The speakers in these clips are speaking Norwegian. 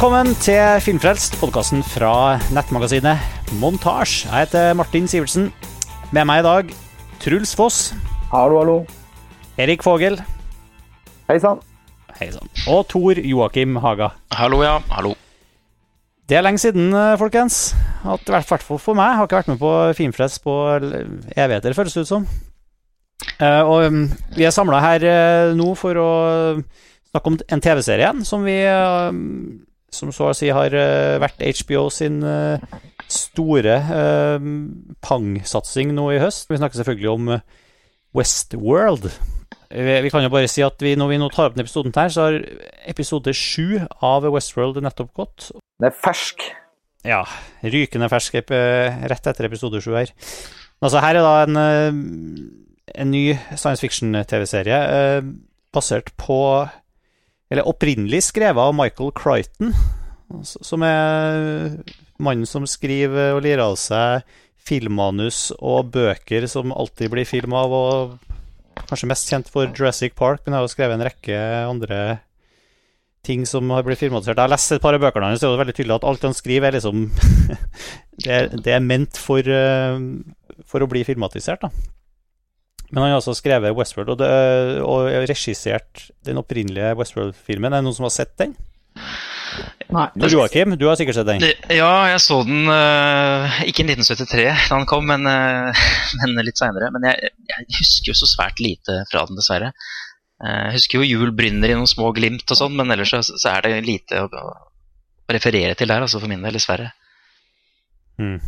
Velkommen til Filmfrelst, podkasten fra nettmagasinet Montasj. Jeg heter Martin Sivertsen. Med meg i dag Truls Foss, Hallo, hallo. Erik Fogel Hei sann. Hei sann. og Tor Joakim Haga. Hallo, ja. Hallo. Det er lenge siden, eh, folkens. At, I hvert fall for meg. Jeg har ikke vært med på Filmfrelst på evigheter, føles det ut som. Eh, og um, vi er samla her eh, nå for å snakke om en TV-serie igjen, som vi Som så å si har eh, vært HBO sin eh, store uh, pang-satsing nå i høst. Vi snakker selvfølgelig om eh, Westworld. Vi, kan jo bare si at vi, når vi nå tar opp denne episoden her, så har episode sju av Westworld nettopp gått. Det er fersk. Ja, rykende fersk rett etter episode sju her. Altså, her er da en, eh, en ny science fiction-TV-serie eh, basert på Eller opprinnelig skrevet av Michael Crichton, som er mannen som skriver og lirer av seg filmmanus og bøker som alltid blir film av, og kanskje mest kjent for Jurassic Park, men har jo skrevet en rekke andre ting som har blitt filmatisert. Jeg har lest et par av bøkene hans, er det veldig tydelig at alt han skriver, er liksom det, er, det er ment for, eh, for å bli filmatisert, da. Men han har også skrevet Westworld, og, det, og regissert den opprinnelige Westworld-filmen. Er det noen som har sett den? Nei. Joakim, du har sikkert sett den? Ja, jeg så den uh, ikke i 1973 da den kom, men, uh, men litt seinere. Men jeg, jeg husker jo så svært lite fra den, dessverre. Eh, Jeg husker jo jul brynner i noen små glimt og sånn, men ellers så, så er det lite å, å referere til der, altså for min del, dessverre. Mm.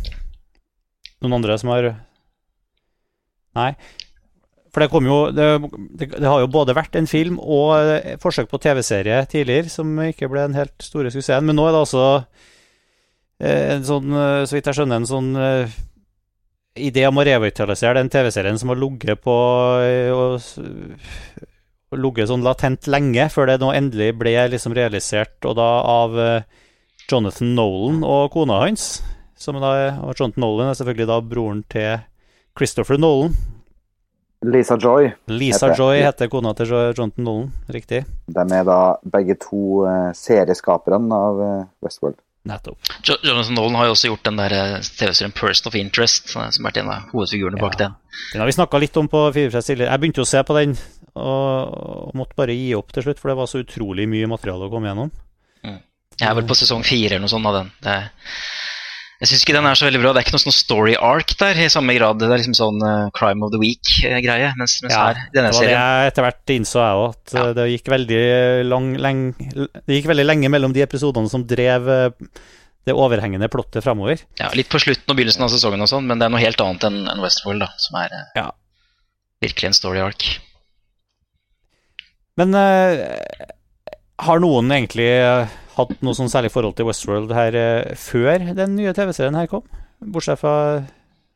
Noen andre som har Nei. For det kom jo det, det, det har jo både vært en film og eh, forsøk på TV-serie tidligere som ikke ble den helt store suksessen. Men nå er det altså eh, en sånn, eh, så vidt jeg skjønner, en sånn idé om å revitalisere den TV-serien som har ligget på og, ligget sånn latent lenge, før det nå endelig ble liksom realisert, og da av Jonathan Nolan og kona hans. Som da, og Jonathan Nolan er selvfølgelig da broren til Christopher Nolan. Lisa Joy. Lisa Heter- Joy heter kona til Jonathan Nolan, riktig? De er da begge to eh, serieskaperne av eh, Westworld. Nettopp. Jo Jonathan Nolan har jo også gjort den der eh, TV-serien Person of Interest, som har vært en av hovedfigurene bak Ja. den. Den har vi snakka litt om på Firefest tidligere. Jeg begynte jo å se på den, og, og måtte bare gi opp til slutt, for det var så utrolig mye materiale å komme gjennom. Jeg er vel på sesong fire eller noe sånt av den. Det er, jeg syns ikke den er så veldig bra. Det er ikke noe sånn story arc der i samme grad. Det er liksom sånn uh, crime of the week-greie. Mens, mens Ja, her, denne Det var det jeg etter hvert innså, jeg òg, at Ja. eh, det gikk veldig lang, leng, Det gikk veldig lenge mellom de episodene som drev eh, det overhengende plottet framover. ja, Litt på slutten og begynnelsen av sesongen, og sånn, men det er noe helt annet enn en Westworld, da, som er eh, Ja. virkelig en story arc. Men uh, har noen egentlig eh, hatt noe sånn særlig forhold til Westworld her eh, før den nye TV-serien her kom? Bortsett fra,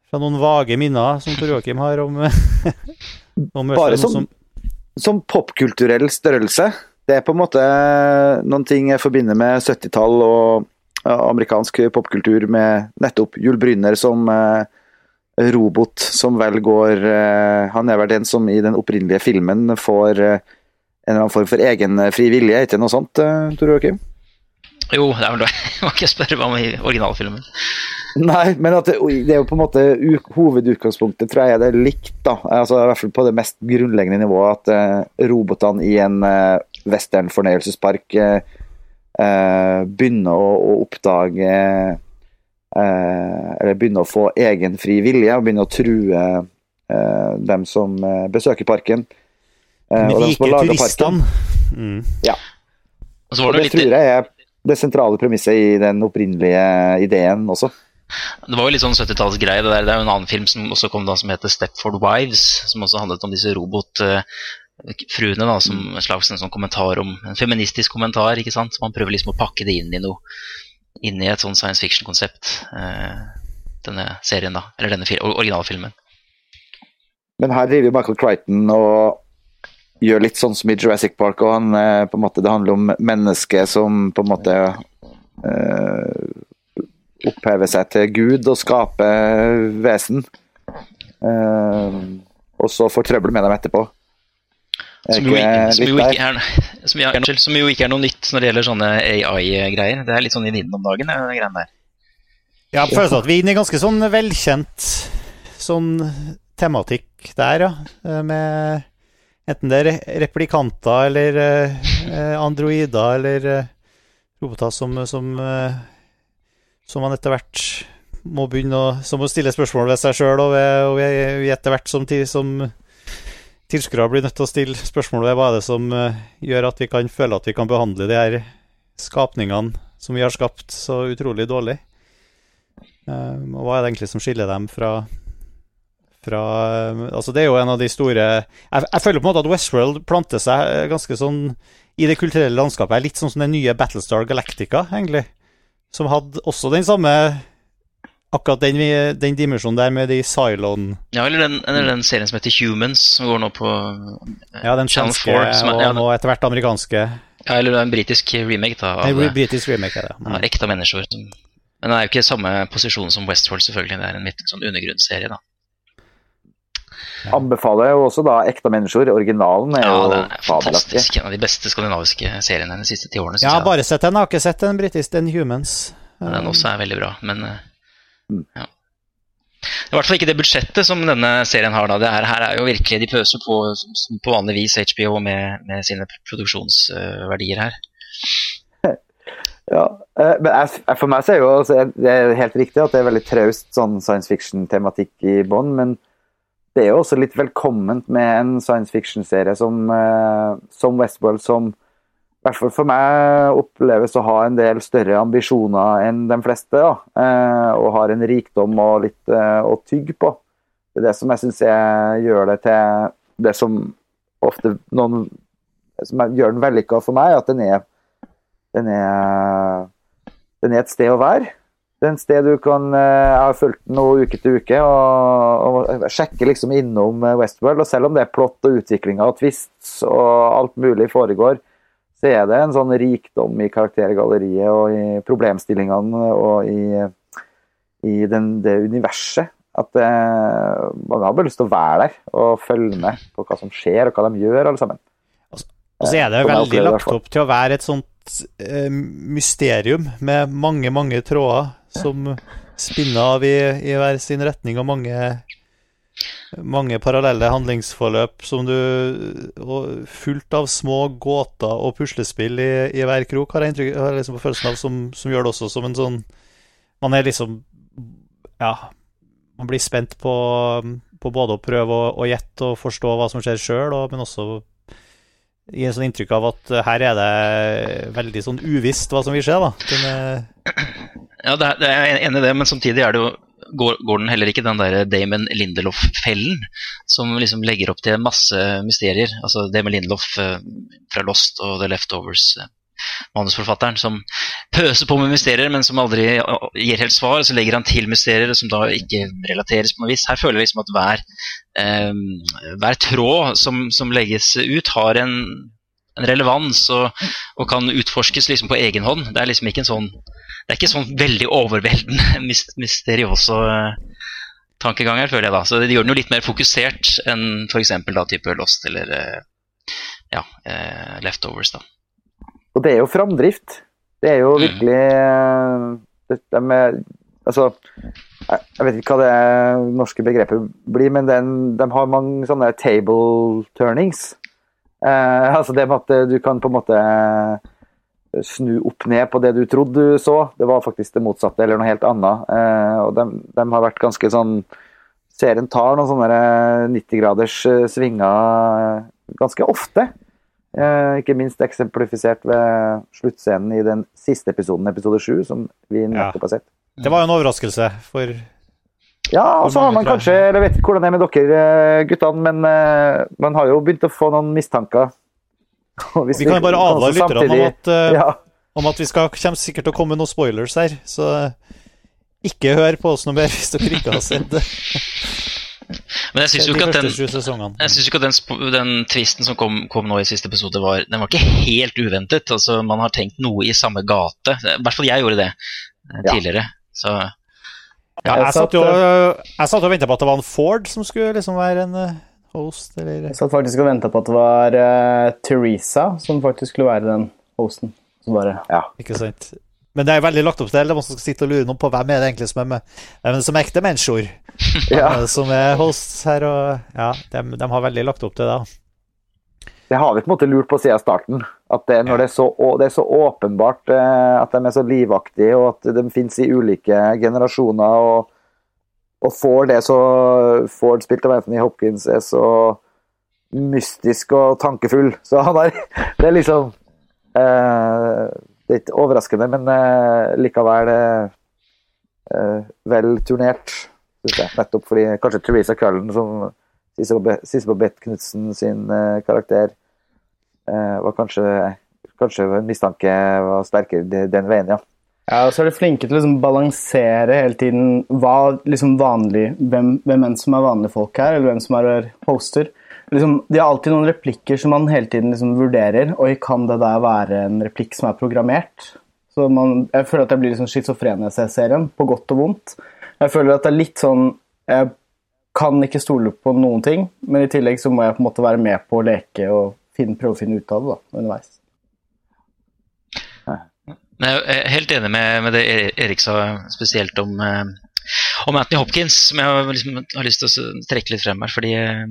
fra noen vage minner som Tor Joakim har om, om Bare som, som- Som popkulturell størrelse. Det er på en måte noen ting jeg forbinder med 70-tall og ja, amerikansk popkultur med nettopp Jul Brynner som eh, robot, som vel går eh, Han er vel den som i den opprinnelige filmen får eh, en eller annen form for egen eh, fri vilje, ikke noe sånt, Tor Joakim? Jo, det er vel det. Jeg må ikke spørre om i originalfilmen. Nei, men at det, det er jo på en måte hovedutgangspunktet, tror jeg det er likt, da. Altså, I hvert fall på det mest grunnleggende nivået, at uh, robotene i en uh, western-fornøyelsespark uh, eh, begynner å, å oppdage eh, Eller begynner å få egen fri vilje, og begynner å true eh, dem som eh, besøker parken. Uh, De og dem som har laga parken. Mm. Ja. Og så Og var det det, jo tror litt, jeg er det sentrale premisset i den opprinnelige ideen også. det var jo litt sånn 70-tallsgreie. Det, der. det er jo en annen film som også kom da, som heter Stepford Wives, som også handlet om disse robotfruene, da, som en slags en sånn kommentar om En feministisk kommentar, ikke sant. Man prøver liksom å pakke det inn i noe inn i et sånn science fiction-konsept. eh, denne serien, da. Eller denne fil originalfilmen. Men her driver Michael Crichton og gjør litt sånn som i Jurassic Park. og han, eh, på en måte, Det handler om mennesket som på en måte eh, opphever seg til Gud og skaper vesen. Eh, og så får trøbbel med dem etterpå. Er Som jo, ikke som, jo er, som, jeg, som, jo ikke er noe nytt når det gjelder sånne AI-greier. Det er litt sånn i vinden om dagen, det greiene der. Ja, jeg føler at vi er inne i ganske sånn velkjent sånn tematikk der, ja. Med enten det er replikanter eller eh, androider eller eh, roboter som, som, eh, som man etter hvert må begynne å, som må stille spørsmål ved seg sjøl, og, og vi etter hvert som, som tilskuere blir nødt til å stille spørsmål ved hva er det som uh, gjør at vi kan føle at vi kan behandle de her skapningene som vi har skapt, så utrolig dårlig. Uh, og hva er det egentlig som skiller dem fra, fra uh, Altså, det er jo en av de store jeg, jeg, føler på en måte at Westworld planter seg ganske sånn i det kulturelle landskapet. Litt sånn som den nye Battlestar Galactica, egentlig. Som hadde også den samme akkurat den, den dimensjonen der med de Cylon Ja, eller den, eller den, serien som heter Humans, som går nå på ja, den Channel 4. Og ja, nå etter hvert amerikanske. Ja, eller det er en britisk remake, da. Av, en britisk remake, er det. Mm. ekte mennesker. Men det er jo ikke samme posisjon som Westworld, selvfølgelig. Det er en litt sånn undergrunnsserie, da. Anbefaler jo også da Ekte mennesker. Originalen er ja, jo den er fantastisk. En av de beste skandinaviske seriene de siste ti årene. Ja, bare sett den. Jeg har ikke sett den britiske, den Humans. Den også er veldig bra, men eh, Mm. Ja. Det er i hvert fall ikke det budsjettet som denne serien har. Da. Det her, her er jo virkelig De pøser på på vanlig vis HBO med, med sine produksjonsverdier her. Ja, eh, men jeg, for meg så er jo det er helt riktig at det er veldig traust sånn science fiction-tematikk i bånn, men det er jo også litt velkomment med en science fiction-serie som, eh, som Westworld, som hvert fall for meg oppleves å ha en del større ambisjoner enn de fleste. Ja. Eh, og har en rikdom og litt eh, å tygge på. Det er det som jeg syns gjør det til det som ofte noen som gjør den vellykka for meg, at den er, den er den er et sted å være. Det er et sted du kan eh, Jeg har fulgt den uke til uke og, og sjekker liksom innom Westworld. Og selv om det er plott og utviklinger og twists og alt mulig foregår, så er det en sånn rikdom i karaktergalleriet og i problemstillingene og i, i den, det universet. At det, man har bare lyst til å være der og følge med på hva som skjer, og hva de gjør, alle sammen. Og så er det veldig lagt opp til å være et sånt mysterium med mange, mange tråder som spinner av i, i hver sin retning, og mange mange parallelle handlingsforløp som du Fullt av små gåter og puslespill i, i hver krok, har jeg, inntrykk, har jeg liksom følelsen av, som, som, gjør det også som en sånn Man er liksom Ja, man blir spent på, på både å prøve å, gjette og forstå hva som skjer sjøl, men også gi en sånn inntrykk av at her er det veldig sånn uvisst hva som vil skje. da. Den, ja, det er, det er enig i det, men samtidig er det jo går, går, den heller ikke den der Damon Lindelof-fellen, som liksom legger opp til masse mysterier. Altså Damon Lindelof eh, fra Lost og The Leftovers. Eh, manusforfatteren som pøser på med mysterier, men som aldri eh, gir helt svar. Så legger han til mysterier som da ikke relateres på noe vis. Her føler jeg liksom at hver, eh, hver tråd som, som, legges ut, har en, en relevans og, og, kan utforskes liksom på egen hånd. Det er liksom ikke en sånn det er ikke sånn veldig overveldende mysteriøse eh, tankeganger, føler jeg da. Så det gjør den jo litt mer fokusert enn f.eks. da type Lost eller eh, ja, eh, Leftovers, da. Og det er jo framdrift. Det er jo mm. virkelig det, det med, Altså, jeg vet ikke hva det norske begrepet blir, men den, de har mange sånne table turnings. Eh, altså det med at du kan på en måte snu opp ned på det du trodde du så. Det var faktisk det motsatte, eller noe helt annet. Eh, og de, de, har vært ganske sånn Serien tar noen sånne 90-graders eh, svinger ganske ofte. Eh, ikke minst eksemplifisert ved sluttscenen i den siste episoden, episode sju, som vi nettopp har sett. Det var jo en overraskelse for ja, og så har man kanskje Jeg vet ikke hvordan det er med dere eh, guttene, men uh, man har jo begynt å få noen mistanker vi, vi, kan bare advare lytterne om, at, uh, ja. om at vi skal, kommer sikkert til å komme noen spoilers her. Så ikke hør på oss noe mer hvis dere ikke har sett det. Men jeg syns jo ikke at den, jeg synes ikke at den, den tvisten som kom, kom, nå i siste episode, var, den var ikke helt uventet. Altså, man har tenkt noe i samme gate. I hvert fall jeg gjorde det tidligere. tidligere. Så ja, jeg satt jo jeg satt og venta på at det var en Ford som skulle liksom være en host, eller Jeg satt faktisk og venta på at det var uh, Teresa som faktisk skulle være den hosten. Så bare Ja. Ikke sant? Men det er veldig lagt opp til det man skal sitte og lure noen på hvem er det egentlig som er med. Er som er ekte mennesker? ja. Som er hosts her, og ja, de, de har veldig lagt opp til det. da. Det har vi på en måte lurt på siden starten. At det, når det, er så, det er så åpenbart eh, at de er så livaktige, og at de finnes i ulike generasjoner, og, og får det så Ford spilt av Anthony Hopkins er så mystisk og tankefull. Så han er Det er liksom eh, Det er ikke overraskende, men eh, likevel eh, eh, vel turnert. Nettopp fordi kanskje Teresa Cullen, som Sissel Beth Knutsen sin eh, karakter, eh, var kanskje Kanskje mistanke var sterkere de- den veien, ja. Ja, og så er de flinke til å liksom balansere hele tiden hva liksom vanlig, hvem, hvem enn som er vanlige folk her, eller hvem som er hoster. Liksom, de har alltid noen replikker som man hele tiden liksom vurderer. Oi, kan det der være en replikk som er programmert? Så man, jeg føler at jeg blir liksom schizofren ser serien, på godt og vondt. Jeg føler at det er litt sånn Jeg kan ikke stole på noen ting, men i tillegg så må jeg på en måte være med på å leke og finne, prøve å finne ut av det da, underveis. Men jeg er helt enig med, med det Erik sa, spesielt om, eh, om Anthony Hopkins, som jeg liksom har lyst til å trekke litt frem her. fordi eh,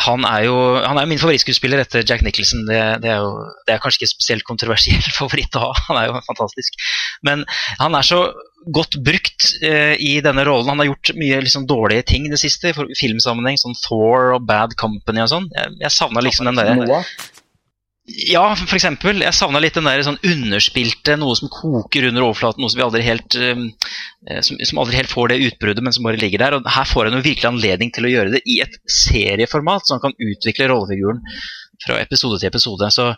han er jo han er min favorittskuespiller etter Jack Nicholson. Det, det, er jo, det er kanskje ikke spesielt kontroversiell favoritt å ha, han er jo fantastisk. Men han er så godt brukt eh, i denne rollen. Han har gjort mye liksom, dårlige ting i det siste, i filmsammenheng, sånn Thor og Bad Company og sånn. Jeg, jeg savna liksom den derre ja, for eksempel. Jeg savna litt den der sånn underspilte, noe som koker under overflaten, noe som vi aldri helt um, eh, som, som aldri helt får det utbruddet, men som bare ligger der. Og her får han jo virkelig anledning til å gjøre det i et serieformat, så han kan utvikle rollefiguren fra episode til episode. Så,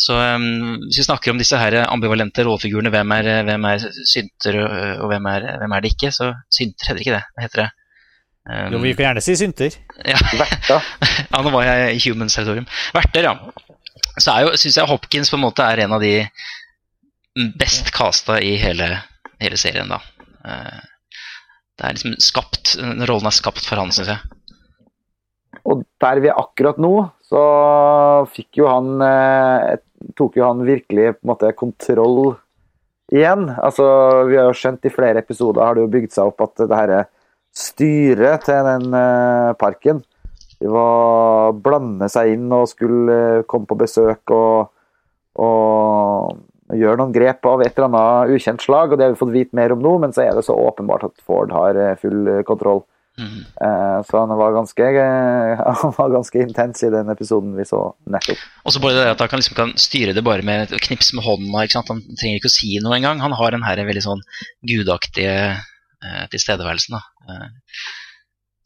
så um, hvis vi snakker om disse her ambivalente rollefigurene, hvem er, hvem er synter og, og hvem, er, hvem er det ikke, så synter heter ikke det. Hva heter det? Um, Jo, vi kan gjerne si synter. ja. Ja, nå var jeg i humans territorium. Verter, ja. Så er jo, syns jeg Hopkins på en måte er en av de best casta i hele, hele serien, da. Eh, Det er liksom skapt, Rollen er skapt for han, syns jeg. Og der vi er akkurat nå, så fikk jo han eh, Tok jo han virkelig på en måte kontroll igjen. Altså, vi har jo skjønt i flere episoder har det jo bygd seg opp at det her styret til den eh, parken de var blande seg inn og skulle eh, komme på besøk og, og gjøre noen grep av et eller annet ukjent slag. og Det har vi fått vite mer om nå, men så er det så åpenbart at Ford har full kontroll. Mhm. Eh, Så han var ganske, han var ganske intens i den episoden vi så nettopp. Og så bare det at han kan, liksom kan styre det bare med et knips med hånda. ikke sant? Han trenger ikke å si noe engang. Han har den her veldig sånn gudaktige eh, tilstedeværelsen. da. Eh,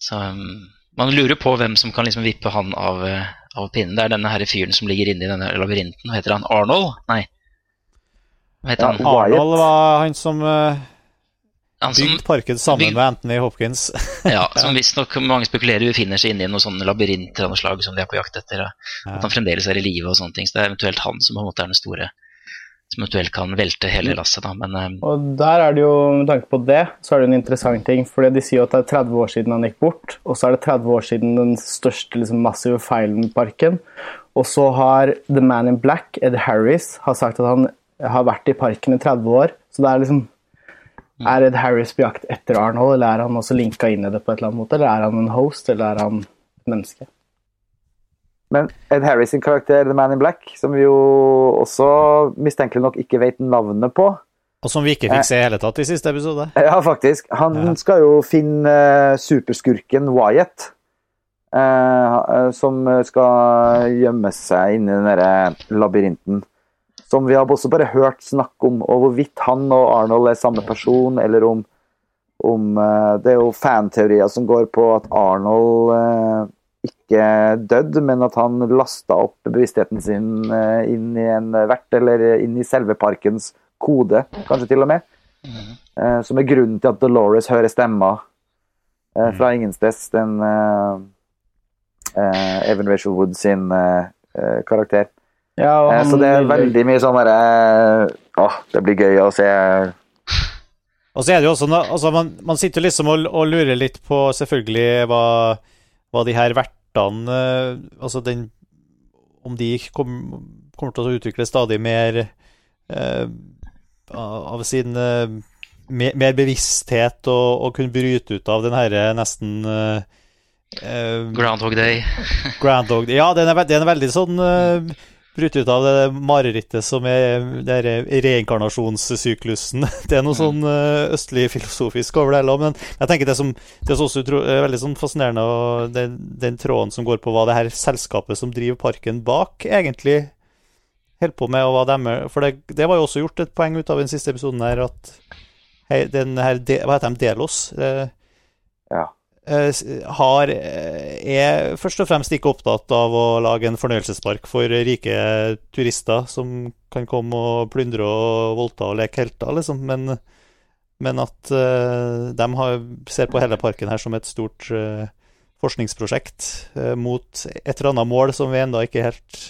så um, man lurer på hvem som kan liksom vippe han av, eh, av pinnen. Det er denne her fyren som ligger inne i denne labyrinten. Hva heter han? Arnold? Nei. Hva heter Ja, han? Arnold var han som han som, bygde parken sammen bygd- med Anthony Hopkins. ja, som visstnok mange spekulerer befinner seg inne i noen sånne labyrinter av noe slag som de er på jakt etter. Ja. At han fremdeles er i live og sånne ting. Så det er eventuelt han som på en måte er den store som eventuelt kan velte hele lasset. da, Men eh, Og der er det jo, med tanke på det, så er det en interessant ting. For de sier jo at det er 30 år siden han gikk bort, og så er det 30 år siden den største liksom, massive feilen i parken. Og så har The Man in Black, Ed Harris, har sagt at han har vært i parken i 30 år. Så det er liksom Er Ed Harris på jakt etter Arnold, eller er han også linka inn i det på et eller annet måte? Eller er han en host, eller er han et menneske? Men Ed Harris sin karakter, The Man in Black, som vi jo også mistenkelig nok ikke vet navnet på Og som vi ikke fikk se i hele tatt i siste episode. Ja, faktisk. Han Ja. skal jo finne eh, superskurken Wyatt. eh, eh, som skal gjemme seg inni den derre labyrinten. Som vi har også bare hørt snakk om, og hvorvidt han og Arnold er samme person, eller om, om eh, Det er jo fanteorier som går på at Arnold eh, ikke døde, men at han lasta opp bevisstheten sin eh, inn i en vert, eller inn i selve parkens kode, kanskje til og med. Som er grunnen til at Dolores hører stemmer fra ingensteds. Den uh, Evan Rachel Wood sin uh, karakter. Ja, og Eh, han så det er veldig mye sånn derre Å, det blir gøy å se. Og så er det jo også, altså man, man sitter jo liksom og, og lurer litt på selvfølgelig hva, hva de her vertene eh, Altså den Om de kom, kommer til å utvikle stadig mer eh, av sin eh, mer, mer, bevissthet og, og, kunne bryte ut av den herre nesten eh, Groundhog Day. Groundhog Ja, den er, den er veldig sånn bryte ut av det marerittet som er reinkarnasjonssyklusen. Det er noe sånn eh, østlig filosofisk over det hele. Men jeg tenker det som det er også utro, veldig sånn fascinerende, og den, den, tråden som går på hva det her selskapet som driver parken bak, egentlig holder på med, og hva de For det, det, var jo også gjort et poeng ut av den siste episoden her, at hei, den her, Hva heter de? Delos? Eh, ja. Eh, har, eh, er først og fremst ikke opptatt av å lage en fornøyelsespark for rike turister som kan komme og plyndre og voldta og leke helter, liksom. Men, men at uh, de har, ser på hele parken her som et stort uh, forskningsprosjekt uh, mot et eller annet mål som vi ennå ikke helt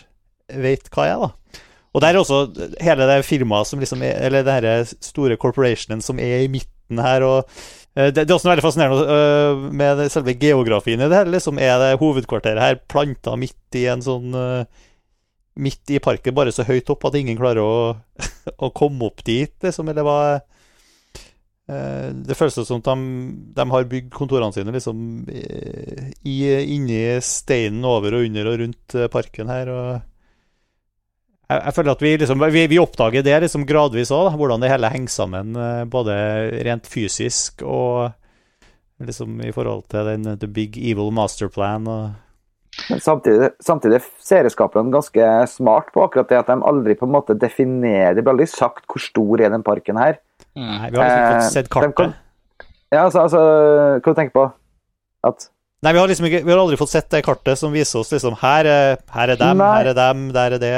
vet hva er, da. Og der er også hele det firmaet som liksom er, Eller den store corporationen som er i midten her. og Eh, det, det, er også veldig fascinerende uh, med selve geografien i det her. Liksom er det hovedkvarteret her planta midt i en sånn uh, Midt i parken, bare så høyt opp at ingen klarer å, å komme opp dit, liksom, eller hva Det føles som at de, de, har bygd kontorene sine liksom i, inni steinen over og under og rundt parken her. og jeg, jeg, føler at vi, liksom, vi, vi oppdager det liksom gradvis òg, hvordan det hele henger sammen. Eh, både rent fysisk og liksom i forhold til den The Big Evil Masterplan. Men samtidig, samtidig er serieskaperne ganske smart på akkurat det at de aldri på en måte definerer Det blir aldri sagt hvor stor er den parken her. Nei, vi har liksom fått sett eh, kartet. Kan, ja, altså, altså Hva du tenker på? At Nei, vi har liksom ikke, vi har aldri fått sett det kartet som viser oss liksom Her er, her er dem, Nei. her er dem, der er det.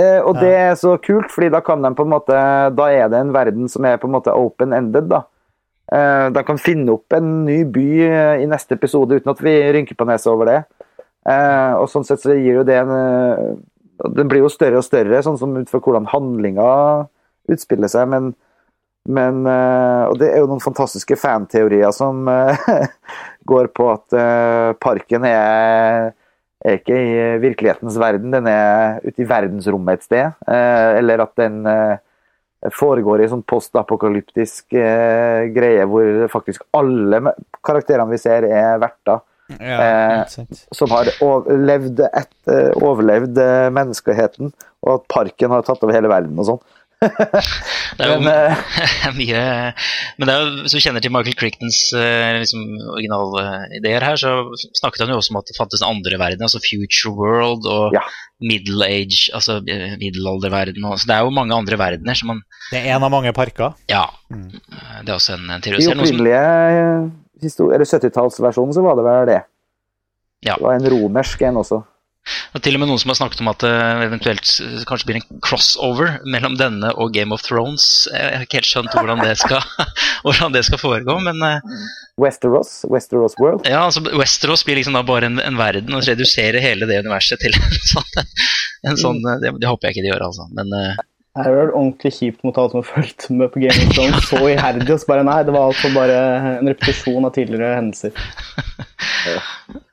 Eh, og det er så kult, fordi da kan de på en måte Da er det en verden som er på en måte open-ended, da. Eh, de kan finne opp en ny by eh, i neste episode uten at vi rynker på nesa over det. Eh, og sånn sett så gir jo det en eh, Den blir jo større og større, sånn som ut fra hvordan handlinga utspiller seg, men men, eh, og det er jo noen fantastiske fanteorier som går på at uh, parken er, er, ikke i virkelighetens verden, den er ute i verdensrommet et sted. Uh, eller at den uh, foregår i sånn postapokalyptisk greie hvor faktisk alle karakterene vi ser, er verter. Ja, som har overlevd, et, overlevd menneskeheten, og at parken har tatt over hele verden og sånn det er jo men, uh, mye Men det er jo, hvis du kjenner til Michael Crichtons uh, liksom, originalideer her, så snakket han jo også om at det fantes en andre verden, altså Future World og ja. Middle Age, altså eh, middelalderverden. Og, så det er jo mange andre verdener som man Det er en av mange parker? Ja. Mm. Det er også en, en teori. I opprinnelige 70-tallsversjonen så var det vel det. Ja. Det var en romersk en også. Det er til og med noen som har snakket om at det eventuelt kanskje blir en crossover mellom denne og Game of Thrones. Jeg har ikke helt skjønt hvordan det skal, hvordan det skal foregå, men eh, Westeros? Westeros World? Ja, altså Westeros blir liksom da bare en, en verden, og reduserer hele det universet til en sånn, en sånn det, det, håper jeg ikke de gjør, altså. Men uh, det er ordentlig kjipt mot alle som har fulgt med på Game of Thrones så iherdig. Og så bare nei, det var altså bare en repetisjon av tidligere hendelser.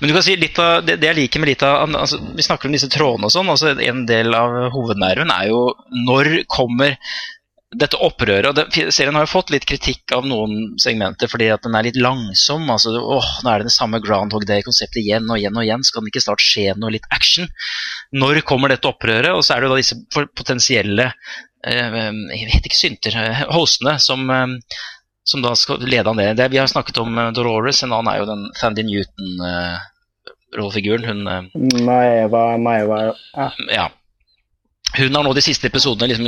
Men du kan si litt av, det, det jeg liker med litt av altså, Vi snakker om disse trådene og sånn. altså En del av hovednerven er jo når kommer dette opprøret og det, Serien har jo fått litt kritikk av noen segmenter fordi at den er litt langsom. altså, åh, Nå er det det samme Groundhog Day-konseptet igjen og igjen og igjen. Skal den ikke snart skje noe litt action? Når kommer dette opprøret? Og så er det jo da disse potensielle eh, jeg vet ikke synter, eh, hostene som eh, som da skal lede an det. det. Vi har snakket om uh, Dolores, en annen er jo den Fandy Newton-rollefiguren. Uh, hun uh, Maeva, Maeva ja. ja. Hun har nå de siste episodene liksom,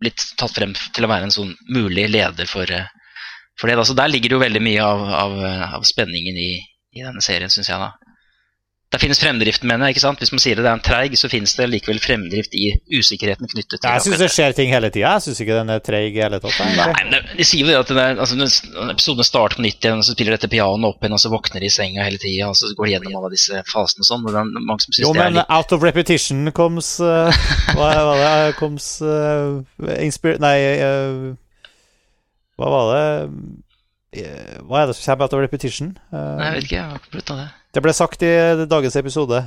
blitt tatt frem til å være en sånn mulig leder for, for det. Da. Så der ligger det jo veldig mye av, av, av spenningen i, i, denne serien, syns jeg. da. Det finnes fremdrift, mener jeg. ikke sant? Hvis man sier det er en treig, så finnes det likevel fremdrift i usikkerheten knyttet til Jeg syns det skjer ting hele tida. Jeg syns ikke den er treig i hele tatt. Nei, men De sier jo at er, altså, når episoden starter på nytt igjen, og så spiller dette pianoet opp igjen, og så våkner de i senga hele tida, og så går de gjennom alle disse fasene og sånn. er mange som synes Jo, det men er litt... out of repetition comes uh, Hva var det? Comes uh, inspir... Nei uh, Hva var det? Hva er det som kommer of repetition? Uh, Nei, jeg vet ikke, jeg har ikke av det. Det ble sagt i dagens episode.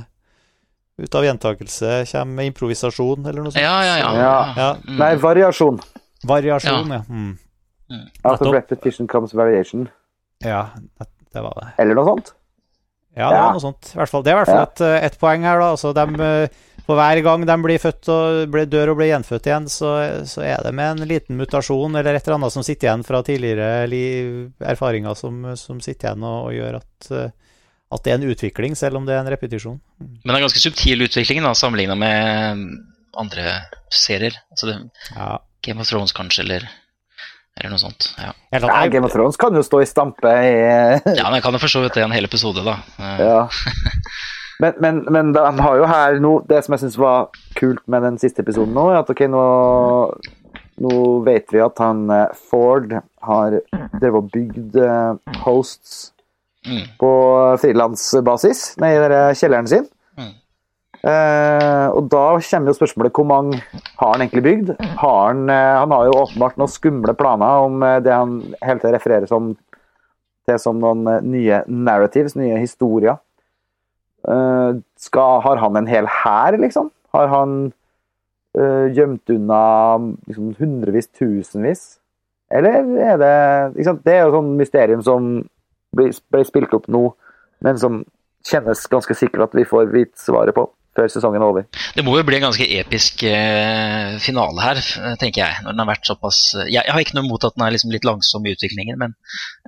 Ut av gjentakelse kommer improvisasjon, eller noe sånt. Ja, ja, ja. Ja. Ja. Mm. Nei, variasjon. Variasjon, ja. Mm. After Nettopp. repetition comes variation. Ja, det var det. Eller noe sånt. Ja, det Ja. var noe sånt. I hvert fall. Det er i hvert fall Ja. et, eh, et poeng her, da. Altså, dem, eh, for hver gang de blir født og blir, dør og blir gjenfødt igjen, så, så er det med en liten mutasjon eller et eller annet som sitter igjen fra tidligere liv, erfaringer som, som sitter igjen og, og gjør at, eh, at det er en utvikling, selv om det er en repetisjon. Men det er ganske subtil utvikling da, sammenligna med andre serier. Altså det, Ja. Game of Thrones kanskje, eller, eller noe sånt. Ja. Nei. Game of Thrones kan jo stå i stampe i ja, men jeg kan jo for så vidt det i en hel episode, da. Eh, Ja. Men, men, men de har jo her nå Det som jeg syns var kult med den siste episoden nå, er at ok, nå, nå vet vi at han eh, Ford har drevet og bygd eh, hosts Mm. på frilansbasis nede i kjelleren sin. Mm. Eh, og da kommer jo spørsmålet hvor mange har han egentlig bygd? Har han, eh, han har jo åpenbart noen skumle planer om eh, det han hele tiden refererer som, til som noen nye narratives, nye historier. Eh, skal, har han en hel hær, liksom? Har han eh, gjemt unna liksom, hundrevis, tusenvis? Eller er det? Det er jo sånn mysterium som ble, ble spilt opp nå, men som kjennes ganske sikkert at vi får vite svaret på før sesongen er over. Det må jo bli en ganske episk eh, finale her, tenker jeg. Når den har vært såpass Jeg, jeg har ikke noe imot at den er liksom litt langsom i utviklingen, men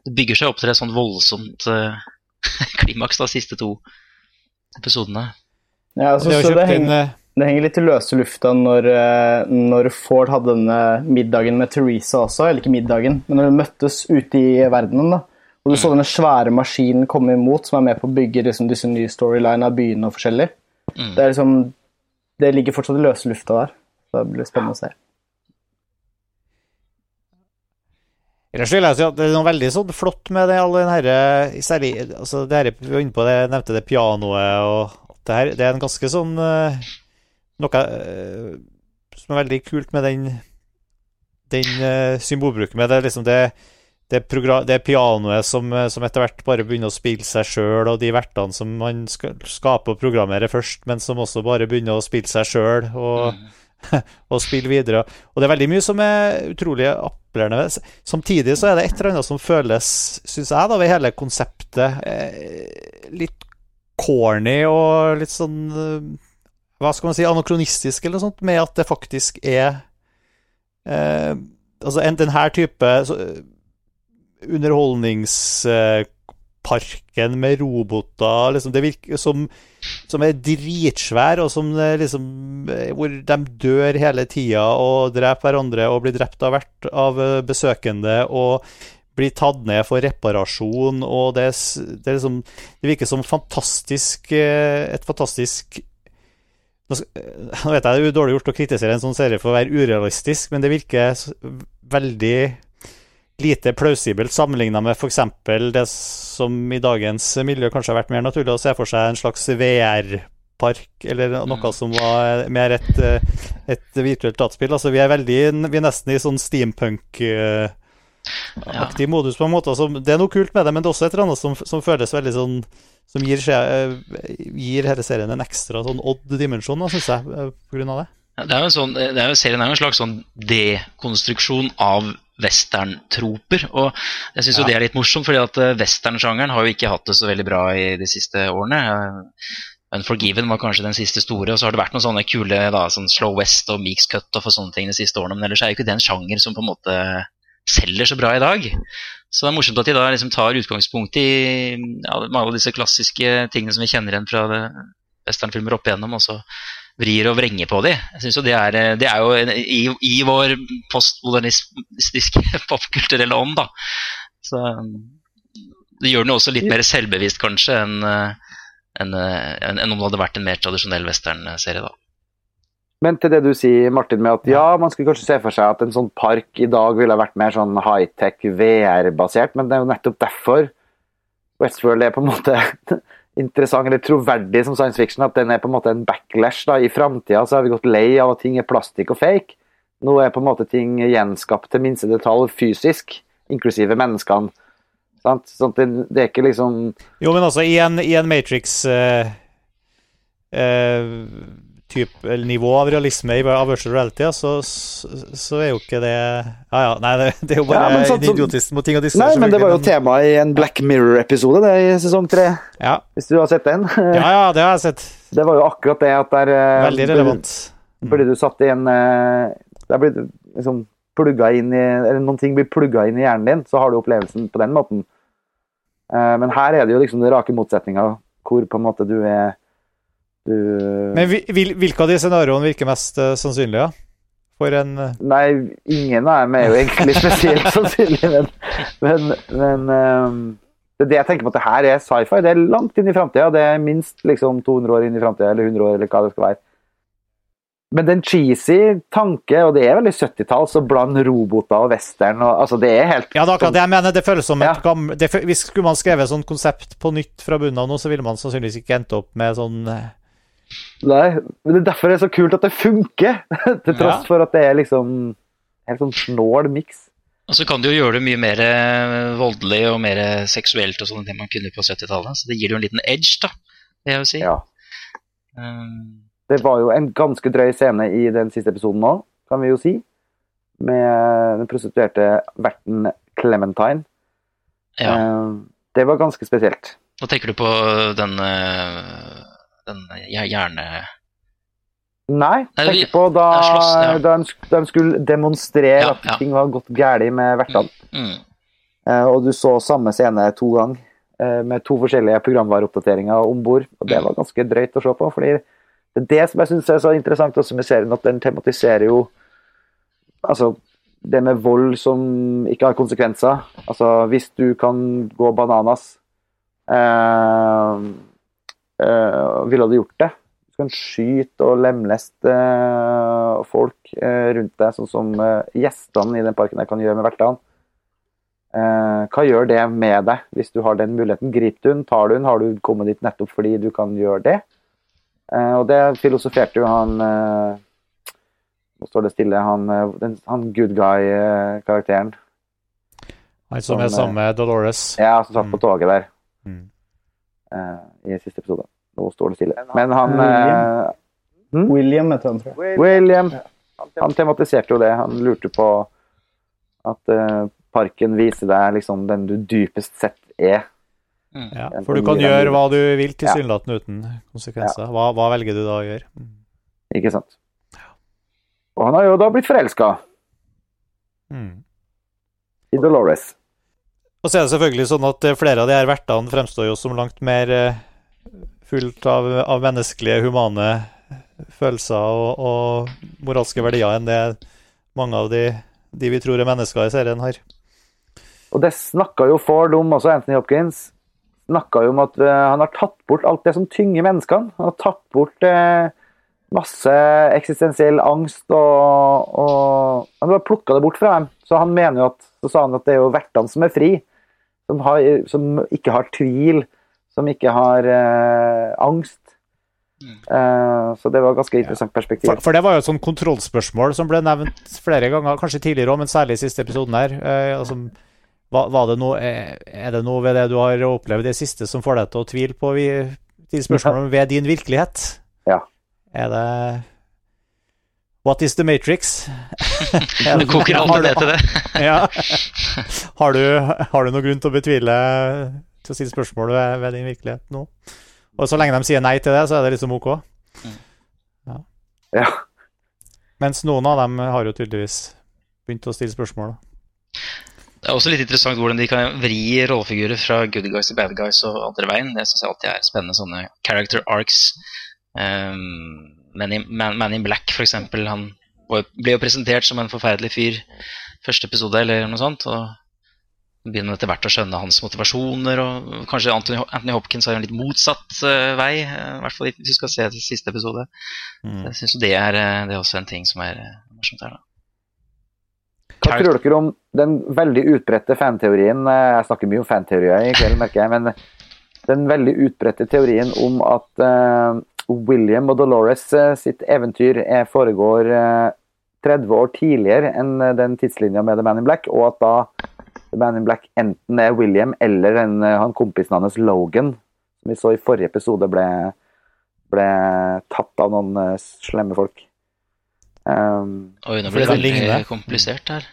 det bygger seg opp til et sånn voldsomt eh, klimaks de siste to episodene. Ja, altså, Det så det henger, eh, det henger litt i løse lufta når, eh, når Ford hadde denne middagen med Teresa også, eller ikke middagen, men når de møttes ute i verdenen, da. Og du så denne svære maskinen komme imot, som er med på å bygge liksom, disse nye storylinene av byene og forskjellig. Mm. Det er liksom Det ligger fortsatt i løse lufta der. Så det blir spennende å se. Ellers vil jeg si at det er noe veldig sånn flott med det, alle den herre Særlig altså det her, vi var inne på det, jeg nevnte det pianoet og det her. Det er en ganske sånn eh, Noe eh, som er veldig kult med den den uh, symbolbruken med det, liksom det det, det pianoet som, eh, som etter hvert bare begynner å spille seg sjøl, og de vertene som man skal skape og programmere først, men som også bare begynner å spille seg sjøl. Og, Mm. og spille videre. Og det er veldig mye som er utrolig appellerende. Samtidig så er det et eller annet som føles, syns jeg, da, ved hele konseptet eh, litt corny og litt sånn eh, Hva skal man si, anakronistisk eller noe sånt, med at det faktisk er eh, Altså en, den her type så, underholdningsparken med roboter liksom, det virker som, som er dritsvær, og som eh, liksom eh, Hvor de dør hele tida og dreper hverandre og blir drept av hvert av eh, besøkende og blir tatt ned for reparasjon, og det, det, liksom, det virker som fantastisk et fantastisk nå sk- nå vet jeg det er jo dårlig gjort å kritisere en sånn serie for å være urealistisk, men det virker veldig lite plausibelt sammenligna med f.eks. det som i dagens miljø kanskje har vært mer naturlig å se for seg en slags VR-park, eller noe Mm. som var mer et, eh, et virtuelt dataspill. Altså, vi er veldig Vi er nesten i sånn steampunk-aktig Ja. modus, på en måte. Altså, det er noe kult med det, men det er også et eller annet som, som føles veldig sånn Som gir, eh, gir hele serien en ekstra sånn odd dimensjon, syns jeg, pga. det. Det er jo en sånn, det er jo, serien er jo en slags sånn dekonstruksjon av westerntroper. Og jeg syns Ja. jo det er litt morsomt, fordi at eh, westernsjangeren har jo ikke hatt det så veldig bra i de siste årene. Eh, Unforgiven var kanskje den siste store, og så har det vært noen sånne kule da, sånn Slow West og Meeks Cut og sånne ting de siste årene, men ellers er jo ikke det en sjanger som på en måte selger så bra i dag. Så det er morsomt at de da liksom tar utgangspunkt i ja, av disse klassiske tingene som vi kjenner igjen fra westernfilmer opp igjennom, og så vrir og vrenger på de. Jeg synes jo det er, eh, det er jo en- i, i vår postmodernistiske popkulturelle ånd, da. Så um, det gjør den jo også litt mer selvbevisst, kanskje, enn en, en, eh, enn- enn om det hadde vært en mer tradisjonell westernserie, da. Men til det du sier, Martin, med at ja, man skulle kanskje se for seg at en sånn park i dag ville vært mer sånn high-tech VR-basert, men det er jo nettopp derfor Westworld er på en måte interessant eller troverdig som science fiction, at den er på en måte en backlash. da. I framtida har vi gått lei av at ting er plastikk og fake. Nå er på en måte ting gjenskapt til minste detalj fysisk, inklusive menneskene. Sant? Sånn det, det er ikke liksom Jo, men altså, i en, i en Matrix uh, eh, typ, eller nivå av realisme i virtual reality, så, så, er jo ikke det Ja ja, nei, det, det er jo bare Ja, sånn en idiotisk mot ting å disse. Nei, men det var jo tema i en Black Mirror-episode det i sesong tre, Ja, hvis du har sett den. ja, ja, det har jeg sett. Det var jo akkurat det at der eh, Veldig relevant. Fordi du satt i en eh, Der blir du liksom plugga inn i Eller noen ting blir plugga inn i hjernen din, så har du opplevelsen på den måten. Eh, Men her er det jo liksom den rake motsetninga, hvor på en måte du er du Men hvil- hvilke av de scenarioene virker mest uh, sannsynlige? Ja? For en eh, Nei, ingen av dem er jo egentlig spesielt sannsynlig, men, men, men um, det er det jeg tenker på at det her er sci-fi. Det er langt inn i framtida. Det er minst liksom 200 år inn i framtida, eller 100 år, eller hva det skal være. Men den cheesy tanke, og det er veldig 70-talls, å blande roboter og western og altså Det er helt Ja, det er akkurat det jeg mener. Det føles som Ja. gammelt Hvis skulle man skrevet sånn konsept på nytt fra bunnen av nå, så ville man sannsynligvis ikke endt opp med sånn eh, Nei, men det er derfor det er så kult at det funker! Til tross Ja. for at det er liksom helt sånn snål miks. Og så kan du jo gjøre det mye mer eh, voldelig og mer seksuelt og sånn enn det man kunne på 70-tallet. Så det gir jo en liten edge, da, vil jeg jo si. Ja. Um, Det var jo en ganske drøy scene i den siste episoden nå, kan vi jo si. Med den prostituerte verten Clementine. ja. Um, Det var ganske spesielt. Nå tenker du på den, eh, den hjer- hjerne... Nei, Nei, tenk på da, slåss, ja. de, de skulle demonstrere Ja, at ting var gått galt med vertene. Mm. Eh, Og du så samme scene to ganger, eh, med to forskjellige programvareoppdateringer om bord. Og det Mm. var ganske drøyt å se på. fordi det er det som jeg syns er så interessant også med serien, at den tematiserer jo altså, det med vold som ikke har konsekvenser. Altså, hvis du kan gå bananas, eh, eh, ville du gjort det? Du kan skyte og lemleste eh, folk eh, rundt deg, sånn som eh, gjestene i den parken der kan gjøre med vertene. Eh, hva gjør det med deg hvis du har den muligheten? Griper du den, tar du den, har du kommet dit nettopp fordi du kan gjøre det? Eh, og det filosoferte jo han eh, Nå står det stille. Han, eh, den, han good guy-karakteren. Han som Som, er sammen med Dolores. Ja, som satt på Mm. toget der Mm. I siste episode. Nå står det stille. Men han William. eh, William heter han, tror jeg. William Han tematiserte jo det. Han lurte på at eh, parken viser deg liksom den du dypest sett er. Mm. Ja, for du kan gjøre hva du vil, Ja. tilsynelatende uten konsekvenser. Hva, hva velger du da å gjøre? Mm. Ikke sant? Og han har jo da blitt forelska Mm. i Dolores. Og så er det selvfølgelig sånn at eh, flere av de her vertene fremstår jo som langt mer fullt av, av menneskelige, humane følelser og, og moralske verdier enn det mange av de, de vi tror er mennesker i serien har. Og det snakka jo Ford om også, Anthony Hopkins. Snakka jo om at eh, han har tatt bort alt det som tynger menneskene. Han har tatt bort eh, masse eksistensiell angst og, og Han har plukka det bort fra dem. Så han mener jo at så sa han at det er jo vertene som er fri. Som, har, som ikke har tvil. Som ikke har eh, angst. Eh, så det var et ganske interessant perspektiv. For, for det var jo et sånt kontrollspørsmål som ble nevnt flere ganger, kanskje tidligere òg, men særlig i siste episoden her. Eh, altså, var, var det noe, eh, er det noe ved det du har opplevd i det siste som får deg til å tvile på vi, de spørsmålene ved din virkelighet? Ja. Er det What is the Matrix? Det koker aldri ned til det. ja. Har du, har du noen grunn til å betvile til å stille spørsmål ved, ved din virkelighet nå? Og så lenge de sier nei til det, så er det liksom ok. Ja. Mens noen av dem har jo tydeligvis begynt å stille spørsmål. da. Det er også litt interessant hvordan de kan vri rollefigurer fra good guys til bad guys og andre veien. Det syns jeg alltid er spennende, sånne character arcs. Um, Man, in, Man, Man in Black, for eksempel, han ble jo presentert som en forferdelig fyr første episode, eller noe sånt. og begynner etter hvert å skjønne hans motivasjoner, og kanskje Anthony, Anthony Hopkins har en litt motsatt uh, vei, uh, i hvert fall hvis du skal se det siste episode. Mm. Jeg synes det er, eh, det er også en ting som er morsomt her, da. Hva tror dere om den veldig utbredte fanteorien Jeg snakker mye om fanteorier i kveld, merker jeg. Men den veldig utbredte teorien om at uh, William og Dolores sitt eventyr er, foregår eh, 30 år tidligere enn den tidslinja med The Man in Black, og at da The Man in Black enten er William eller den, eh, han kompisen hans Logan, som vi så i forrige episode ble, ble tatt av noen uh, slemme folk. Um, Oi, nå ble det det veldig komplisert her.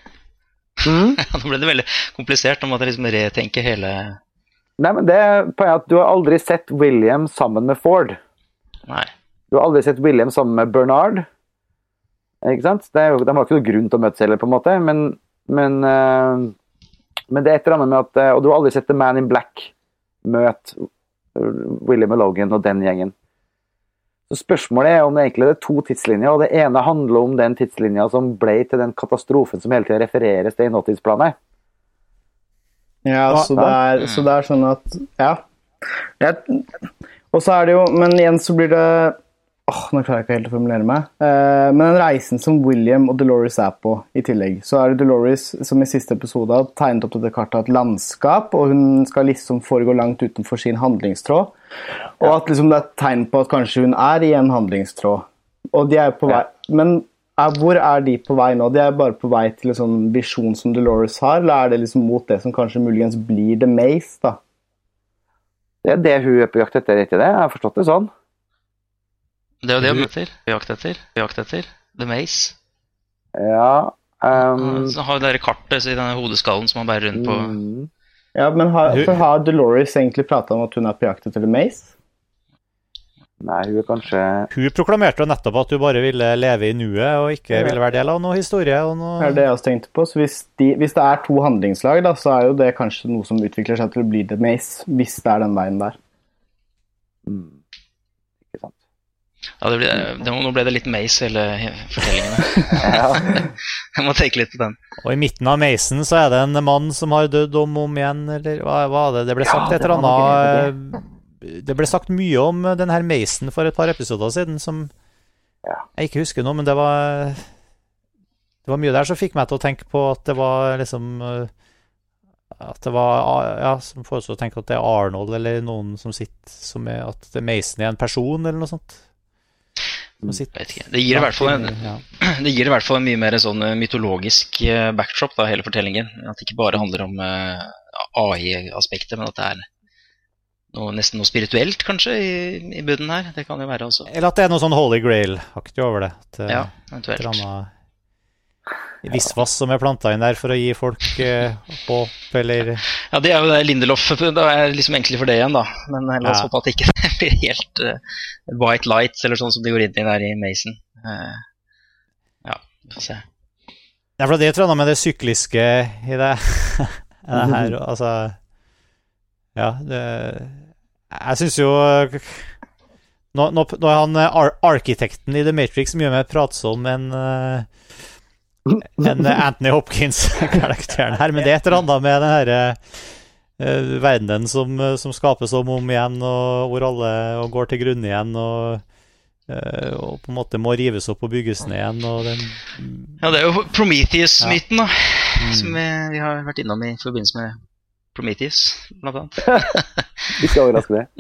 mm? nå ble det veldig komplisert. Nå måtte jeg liksom retenke hele Nei, men det er poenget at du har aldri sett William sammen med Ford. Nei. Du har aldri sett William sammen med Bernard. Ikke sant? Det er jo, de har ikke noen grunn til å møtes heller, på en måte, men, men, eh, men det er et eller annet med at eh, Og du har aldri sett The Man in Black møte eh, William og Logan og den gjengen. Så Spørsmålet er om det egentlig er to tidslinjer, og det ene handler om den tidslinja som ble til den katastrofen som hele tida refereres til i nåtidsplanet. Ja, så det, er, så det er sånn at Ja. Og så er det jo Men igjen så blir det Åh, Nå klarer jeg ikke helt å formulere meg. Eh, men den reisen som William og Dolores er på i tillegg, så er det Dolores som i siste episode har tegnet opp dette kartet av et landskap, og hun skal liksom foregå langt utenfor sin handlingstråd. Og at liksom det er et tegn på at kanskje hun er i en handlingstråd. Og de er på vei Men er, hvor er de på vei nå? De er bare på vei til en sånn visjon som Dolores har, eller er det liksom mot det som kanskje muligens blir The Maze, da? Det er det hun er på jakt etter, ikke det? Jeg har forstått det sånn. Det er jo det vi møter, Vi jakter etter. Vi jakter etter. The Maze. Ja um, Så har jo det kartet i denne hodeskallen som han bærer rundt på. mm. Ja, men har, for har Dolores egentlig prata om at hun er på jakt etter The Maze? Nei, hun er kanskje Hun proklamerte jo nettopp at hun bare ville leve i nuet og ikke ville være del av noe historie. og Det er det jeg også tenkte på. Så hvis, de, hvis det er to handlingslag, da, så er jo det kanskje noe som utvikler seg til å bli The Maze, hvis det er den veien der. mm. Ja, det ble, det, nå ble det litt Mace, hele fortellingen. Jeg må tenke litt på den. Og i midten av Mason så er det en mann som har dødd om og om igjen, eller hva var det? Det ble Ja, sagt et eller annet Det ble sagt mye om den her Mason for et par episoder siden som Ja. jeg ikke husker nå, men det var Det var mye der som fikk meg til å tenke på at det var liksom eh, At det var Ja, som foreslo å tenke at det er Arnold eller noen som sitter som er At det Mason er en person, eller noe sånt. Som sitter Vet ikke. Det gir, i hvert fall en, det gir i hvert fall en mye mer sånn eh, mytologisk eh, backdrop, da, hele fortellingen. At det ikke bare handler om eh, AI-aspektet, men at det er noe, nesten noe spirituelt, kanskje, i, i bunnen her. Det kan jo være også. Eller at det er noe sånn Holy Grail-aktig over det. At, Ja, eventuelt. Visvas som er planta inn der for å gi folk eh, håp, eller Ja, det er jo det Lindelof Da er jeg liksom egentlig for det igjen, da. Men eh, la oss håpe at det ikke blir helt uh, white lights, eller sånn som de går inn i der i Mason. Uh, ja, vi får se. Ja, for det tror jeg noe med det sykliske i det, det her, altså Ja, det Jeg syns jo nå, nå, nå er han eh, ar arkitekten i The Matrix mye mer pratsom enn eh, enn Anthony Hopkins-karakteren her, men det er et eller annet med den herre uh, verdenen som, som skapes om og om igjen, og hvor alle og går til grunne igjen, og, eh, og på en måte må rives opp og bygges ned igjen, og den Ja, det er jo Prometheus-myten, da. Mm. Som vi, vi har vært innom i forbindelse med Prometheus, blant annet. Ikke overraske det.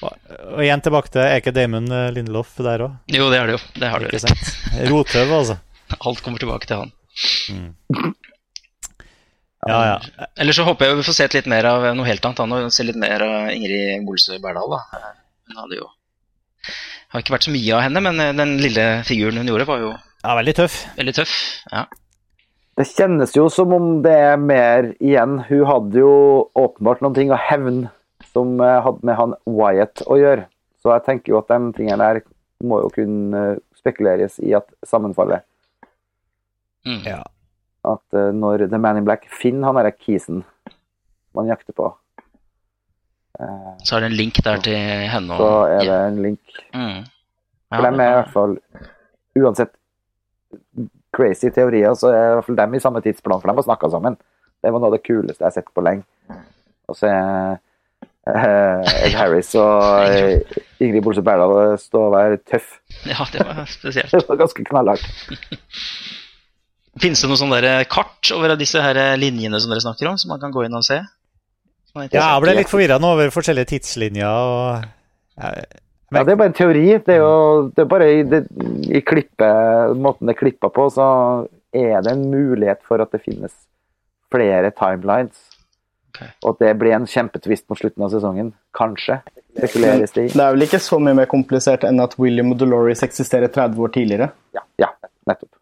Og igjen tilbake til Er ikke Damon eh, Lindelof der òg? Jo, det er det jo. Det har du rett. Rotøv, altså. Alt kommer tilbake til han. Ja, ja. Eller så håper jeg vi får sett litt mer av noe helt annet. Han og Se litt mer av Ingrid Bolsø Berdal. Da. Hun hadde jo har ikke vært så mye av henne, men eh, den lille figuren hun gjorde, var jo ja veldig tøff. veldig tøff. Ja. Det kjennes jo som om det er mer igjen. Hun hadde jo åpenbart noen ting å hevne som eh, hadde med han Wyatt å gjøre. Så jeg tenker jo at de tingene der må jo kunne eh, spekuleres i at sammenfaller. Mm. Ja. At uh, når The Man in Black finner han derre kisen man jakter på, uh, Så er det en link der til henne. så er det en link. mm. For dem er i hvert fall Uansett crazy teorier, så er i hvert fall dem i samme tidsplan, for de har snakka sammen. Det var noe av det kuleste jeg har sett på lenge. Og så er eh, Ed Harris og Ingrid Bolse Berdal stå og være tøff. ja, det var spesielt. Det var ganske knallhardt. Finnes det noe sånn kart over disse her linjene som dere snakker om, som man kan gå inn og se? Ja, jeg ble litt forvirra nå over forskjellige tidslinjer og Men... Ja, det er bare en teori. Det er jo det er bare i, det, i klippe, måten det er klippa på, så er det en mulighet for at det finnes flere timelines. Okay. Og at det blir en kjempetvist mot slutten av sesongen. Kanskje. Spekuleres det i. Det er vel ikke så mye mer komplisert enn at William og Dolores eksisterer 30 år tidligere? Ja, ja nettopp.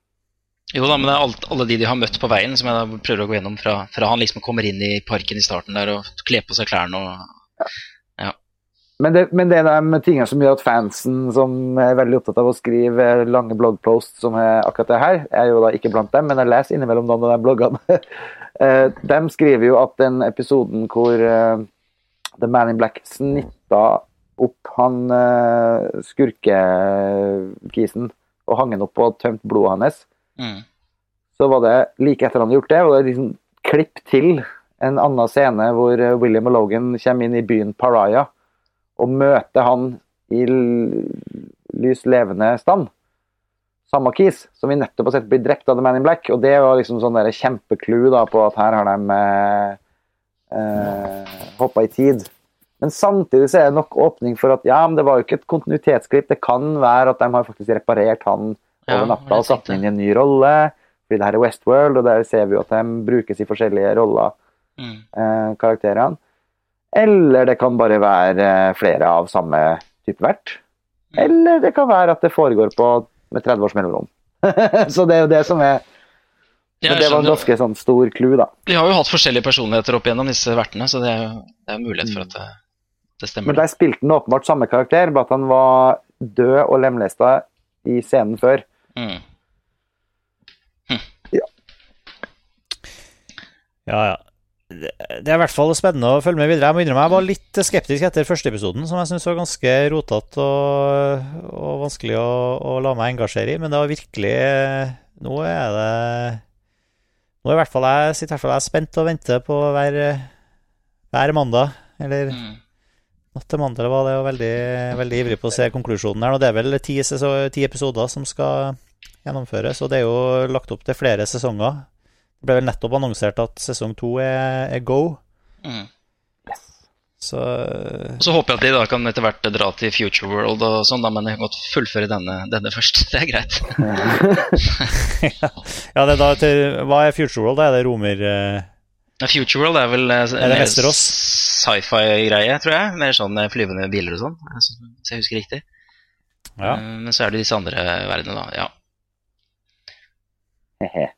Jo da, men det er alt, alle de de har møtt på veien, som jeg da prøver å gå gjennom fra, fra han liksom kommer inn i parken i starten der og kler på seg klærne og Men det, men det er de tingene som gjør at fansen som er veldig opptatt av å skrive lange bloggposts som er akkurat det her, jeg er jo da ikke blant dem, men jeg leser innimellom noen av de bloggene. Eh, de skriver jo at den episoden hvor eh, The Man in Black snitta opp han uh, skurkekisen og hang han opp og tømt blodet hans, mm. så var det like etter han hadde gjort det, var det liksom klipp til en annen scene hvor eh, William og Logan kommer inn i byen Pariah og møter han i lys levende stand. Samme kis som vi nettopp har sett bli drept av The Man in Black. Og det var liksom sånn der på at her har de eh, eh, hoppa i tid. Men samtidig så er det nok åpning for at ja, men det var jo ikke et kontinuitetsklipp. Det kan være at de har faktisk reparert han Ja, over natta og satt inn i en ny rolle. Fordi det her er Westworld, og der ser vi jo at de brukes i forskjellige roller, Mm. eh, karakterene. Eller det kan bare være eh, flere av samme type vert. Mm. Eller det kan være at det foregår på med 30 års mellomrom. så det er jo det som er Ja, Men det var en ganske sånn stor clou, da. De har jo hatt forskjellige personligheter opp igjennom disse vertene, så det er jo det er mulighet for at det, det stemmer. Men der spilte han åpenbart samme karakter, bare at han var død og lemlesta i scenen før. Mm. Ja, ja. Det det er i hvert fall spennende å følge med videre. Jeg må innrømme jeg var litt skeptisk etter første episoden, som jeg syns var ganske rotete og, og vanskelig å, å la meg engasjere i. Men det var virkelig Nå er det Nå er i hvert fall jeg sitter i hvert fall jeg spent og venter på hver, hver mandag. Eller Mm. natt til mandag, var det er. Og veldig, veldig ivrig på å se konklusjonen her. Og det er vel ti, ti episoder som skal gjennomføres, og det er jo lagt opp til flere sesonger. Det ble vel nettopp annonsert at sesong to er, er go, Mm. så Og så håper jeg at de da kan etter hvert dra til Future World og sånn, da, men jeg kan godt fullføre denne, denne først. Det er greit. Ja, det er da til Hva er Future World? Da er det romer... Uh... Future World er vel uh, Er mer sci-fi-greie, tror jeg. Mer sånn eh, flyvende biler og sånn, eh, så- hvis jeg husker riktig. Ja. Eh, Men så er det disse andre verdenene, da. Ja. Hehe.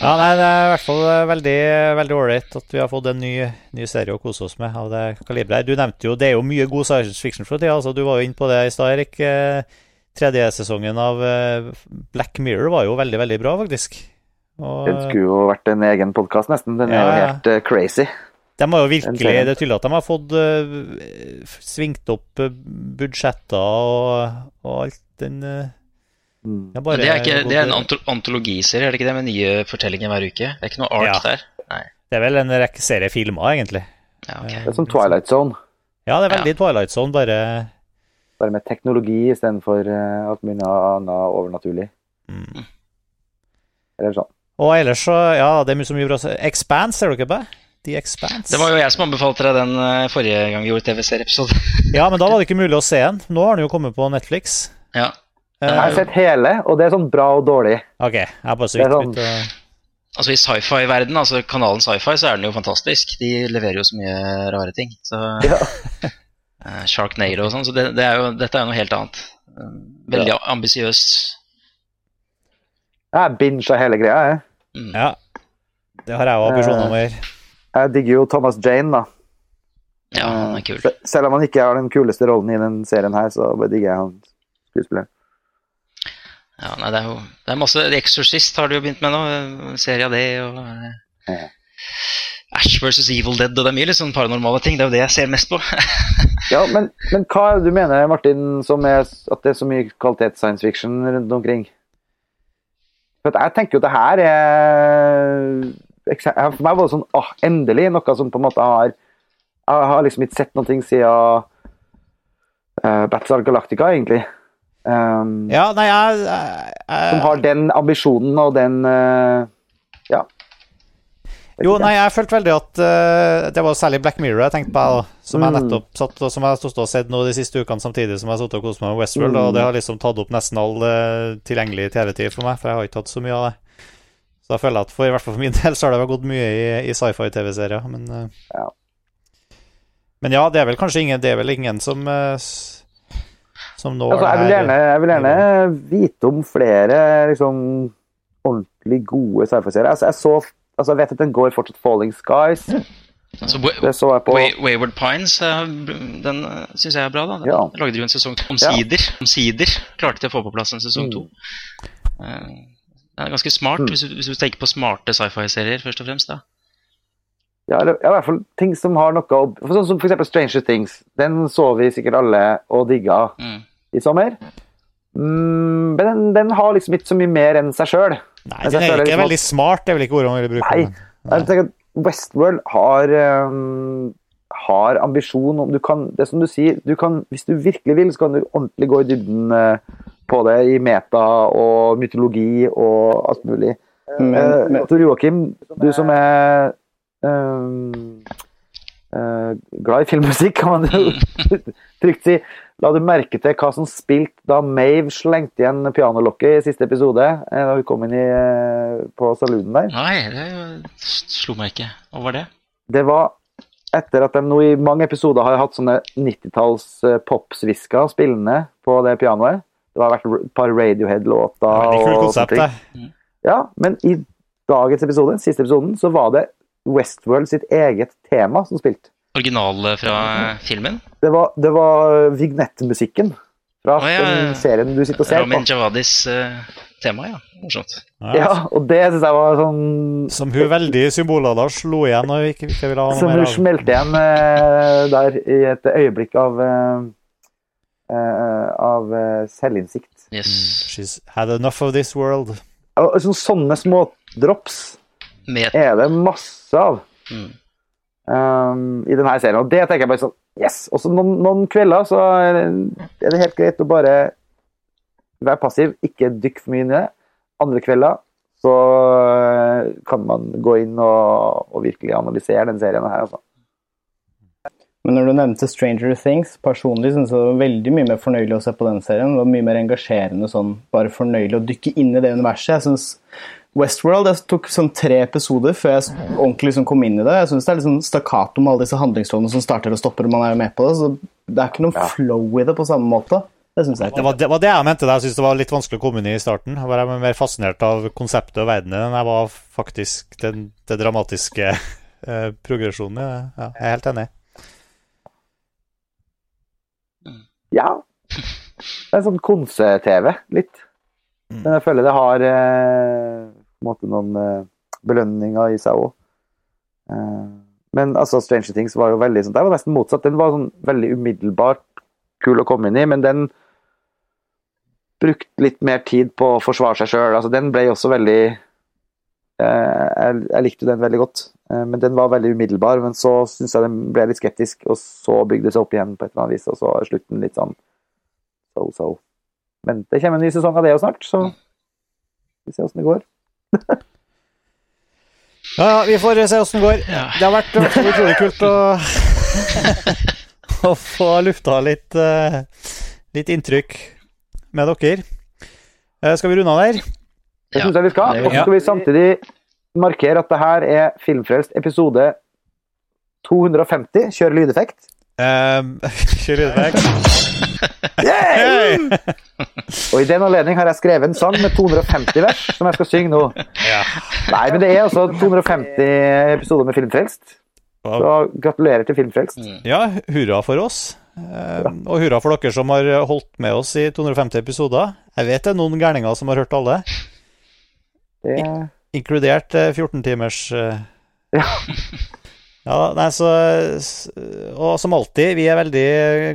ja, nei, det er i hvert fall eh, veldig veldig ålreit at vi har fått en ny, ny serie å kose oss med av det kalibret. Du nevnte jo Det er jo mye god science fiction for tida. Altså, du var jo inne på det i stad, Erik. Eh, Tredje sesongen av eh, Black Mirror var jo veldig, veldig bra, faktisk. Og, Den skulle jo vært en egen podkast, nesten. Den er Ja, jo helt uh, crazy. De har jo virkelig. Det er tydelig at de har fått uh, svingt opp budsjetter og, og alt den uh, bare det er, ikke, det er en anto antologiserie, er det ikke det, med nye fortellinger hver uke? Det er ikke noe art Ja. der? Det er vel en rekke serie filmer, egentlig. Ja, okay. Det er som Twilight Zone, Ja, det er veldig Twilight Zone, bare bare med teknologi istedenfor uh, alt mulig annet overnaturlig. mm. Eller sånn. Og ellers så Ja, det er mye så mye bra Expanse, ser dere på? The Expanse. Det var jo jeg som anbefalte deg den eh, forrige gang vi gjorde TV-serieepisode. Ja, men da var det ikke mulig å se den. Nå har den jo kommet på Netflix. ja. Eh, Jeg har sett hele, og det er sånn bra og dårlig. ok, jeg har bare så Det er vidt sånn- begynt Altså I sci-fi-verden, altså kanalen Sci-Fi, så er den jo fantastisk. De leverer jo så mye rare ting. Så Ja. eh, Sharknado og sånn. Så det, det er jo, dette er jo noe helt annet. Veldig Veldig ambisiøst. Jeg binga hele greia, jeg. Mm. Ja. Det har jeg jo ambisjoner om å gjøre. Jeg digger jo Thomas Jane, da. Ja, han er kul. Se- Selv om han ikke har den kuleste rollen i den serien her, så bare digger jeg han skuespilleren. Ja, nei, det er jo det er masse Exorcist har du jo begynt med nå. Serie av det og eh, Ja. Ash versus Evil Dead, og det er mye litt sånn paranormale ting. Det er jo det jeg ser mest på. Ja, men, men hva er det du mener, Martin, som er at det er så mye kvalitets science fiction rundt omkring? For jeg tenker jo det her er For meg var det sånn åh, endelig noe som på en måte har Jeg har liksom ikke sett noe siden uh, Battlestar Galactica, egentlig. Um, Ja, nei, jeg, jeg, jeg Som har den ambisjonen og den uh, Ja. Jo, nei, jeg følte veldig at uh, det var særlig Black Mirror jeg tenkte på, som jeg Mm. nettopp satt og som jeg stod og sett nå de siste ukene samtidig som jeg satt og koste meg med Westworld, og Mm. det har liksom tatt opp nesten all uh, tilgjengelig TV-tid for meg, for jeg har ikke hatt så mye av det. Så jeg føler at for, i hvert fall for min del så har det gått mye i, i sci-fi-TV-serier, men uh, Ja. Men ja, det er vel kanskje ingen, det er vel ingen som eh, som nå Altså, jeg, vil gjerne, jeg vil gjerne vite om flere liksom, ordentlig gode sci-fi-serier. Altså, jeg, så, altså, jeg vet at den går fortsatt Falling Skies. Altså, Det så jeg på. Way, Wayward Pines, eh, den syns jeg er bra. da Den Ja. lagde jo en sesong omsider. Ja. Omsider klarte de å få på plass en sesong Mm. to. Eh, Den er ganske smart, Mm. hvis, du, hvis du tenker på smarte sci-fi-serier, først og fremst. da Ja, eller, ja, i hvert fall ting som har noe å Sånn som f.eks. Stranger Things. Den så vi sikkert alle og digga mm. I sommer. Mm, men den, den har liksom ikke så mye mer enn seg sjøl. Nei, den er ikke liksom veldig smart, det er vel ikke ordet man vil bruke. Nei. Nei. Jeg tenker at Westworld har um, har ambisjon om du kan, Det er som du sier, du kan, hvis du virkelig vil, så kan du ordentlig gå i dybden uh, på det i meta og mytologi og alt mulig. Men, Eh, men, Tor Joakim, du som er um, uh, glad i filmmusikk, kan man trygt si. La du merke til hva som spilte da Mave slengte igjen pianolokket i siste episode? eh, Da hun kom inn i, eh, på saloonen der. Nei, det slo meg ikke. Hva var det? Det var etter at de nå i mange episoder har hatt sånne 90-talls eh, popsvisker spillende på det pianoet. Det har vært et par Radiohead-låter. Kult og konsept, det. Ja, men i dagens episode, siste episoden, så var det Westworld sitt eget tema som spilte. Originale fra filmen? Det var, det var vignettmusikken fra Å, ja, ja, ja. den serien du sitter og ser Ramin på. Javadis uh, tema, ja. Morsomt. Ja, og det syns jeg var sånn Som hun veldig symboler da slo igjen og ikke, ikke ville ha noe Som mer hun smelte igjen eh, der i et øyeblikk av eh, eh, av eh, selvinnsikt. Yes. She's had enough of this world. Og sånn- sånne smådrops Med er det masse av mm. Um, i denne serien. Og det tenker jeg bare sånn Yes! Og så noen, noen kvelder så er det- helt greit å bare være passiv, ikke dykke for mye inn i det. Andre kvelder så eh, kan man gå inn og, og virkelig analysere den serien her, altså. men når du nevnte Stranger Things, personlig synes jeg det var veldig mye mer fornøyelig å se på den serien. Det var mye mer engasjerende, sånn, bare fornøyelig å dykke inn i det universet. Jeg synes Westworld jeg tok sånn tre episoder før jeg ordentlig liksom kom inn i det. Jeg synes det er litt sånn stakkato med alle disse handlingstrådene som starter og stopper, og man er jo med på det. Så det er ikke noe Ja. flow i det på samme måte. Det synes jeg Det var det, var det jeg mente da jeg syntes det var litt vanskelig å komme inn i i starten. Jeg var mer fascinert av konseptet og verdenen enn jeg var faktisk den, det dramatiske eh, progresjonen i det. Ja, jeg er helt enig. Ja. Det er sånn konse-TV, litt. Mm. Men jeg føler det har eh, en måte noen eh, belønninger i seg òg. Eh, men altså, Stranger Things var jo veldig sånn Det var nesten motsatt. Den var sånn veldig umiddelbart kul å komme inn i, men den brukte litt mer tid på å forsvare seg sjøl. Altså, den ble også veldig eh, jeg, jeg likte den veldig godt, men den var veldig umiddelbar. Men så syns jeg den ble litt skeptisk, og så bygde det seg opp igjen på et eller annet vis, og så er slutten litt sånn so-so. Men det kommer en ny sesong av det jo snart, så vi ser åssen det går. Ja, ja, vi får se åssen det går. Ja. Det har vært utrolig kult å, å få lufta litt, uh, litt inntrykk med dere. Uh, skal vi runde av der? Det syns jeg vi skal. Og så skal vi samtidig markere at det her er Filmfrelst episode 250. Kjør lydeffekt. Um, Kjør lydeffekt. Yay! Og i den anledning har jeg skrevet en sang med 250 vers som jeg skal synge nå. Ja. Nei, men det er altså 250 episoder med Filmfrelst. Så gratulerer til Filmfrelst. Mm. ja, hurra for oss. Eh, og hurra for dere som har holdt med oss i 250 episoder. Jeg vet det er noen gærninger som har hørt alle, Det, inkludert eh, 14 timers eh. Ja. Ja, nei, så Og som alltid, vi er veldig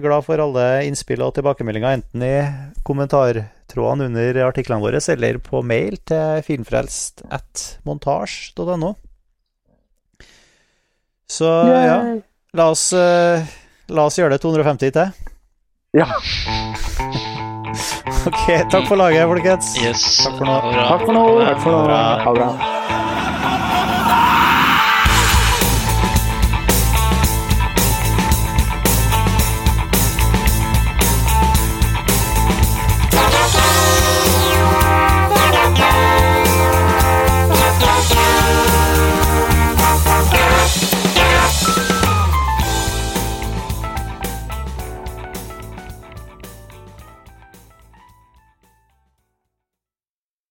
glad for alle innspill og tilbakemeldinger, enten i kommentartrådene under artiklene våre eller på mail til filmfrelst at montasj.no. Så ja, la oss, eh, la oss gjøre det 250 til. ja. Ok, takk for laget, folkens. Yes. Takk for nå. Takk for nå. Ha det bra.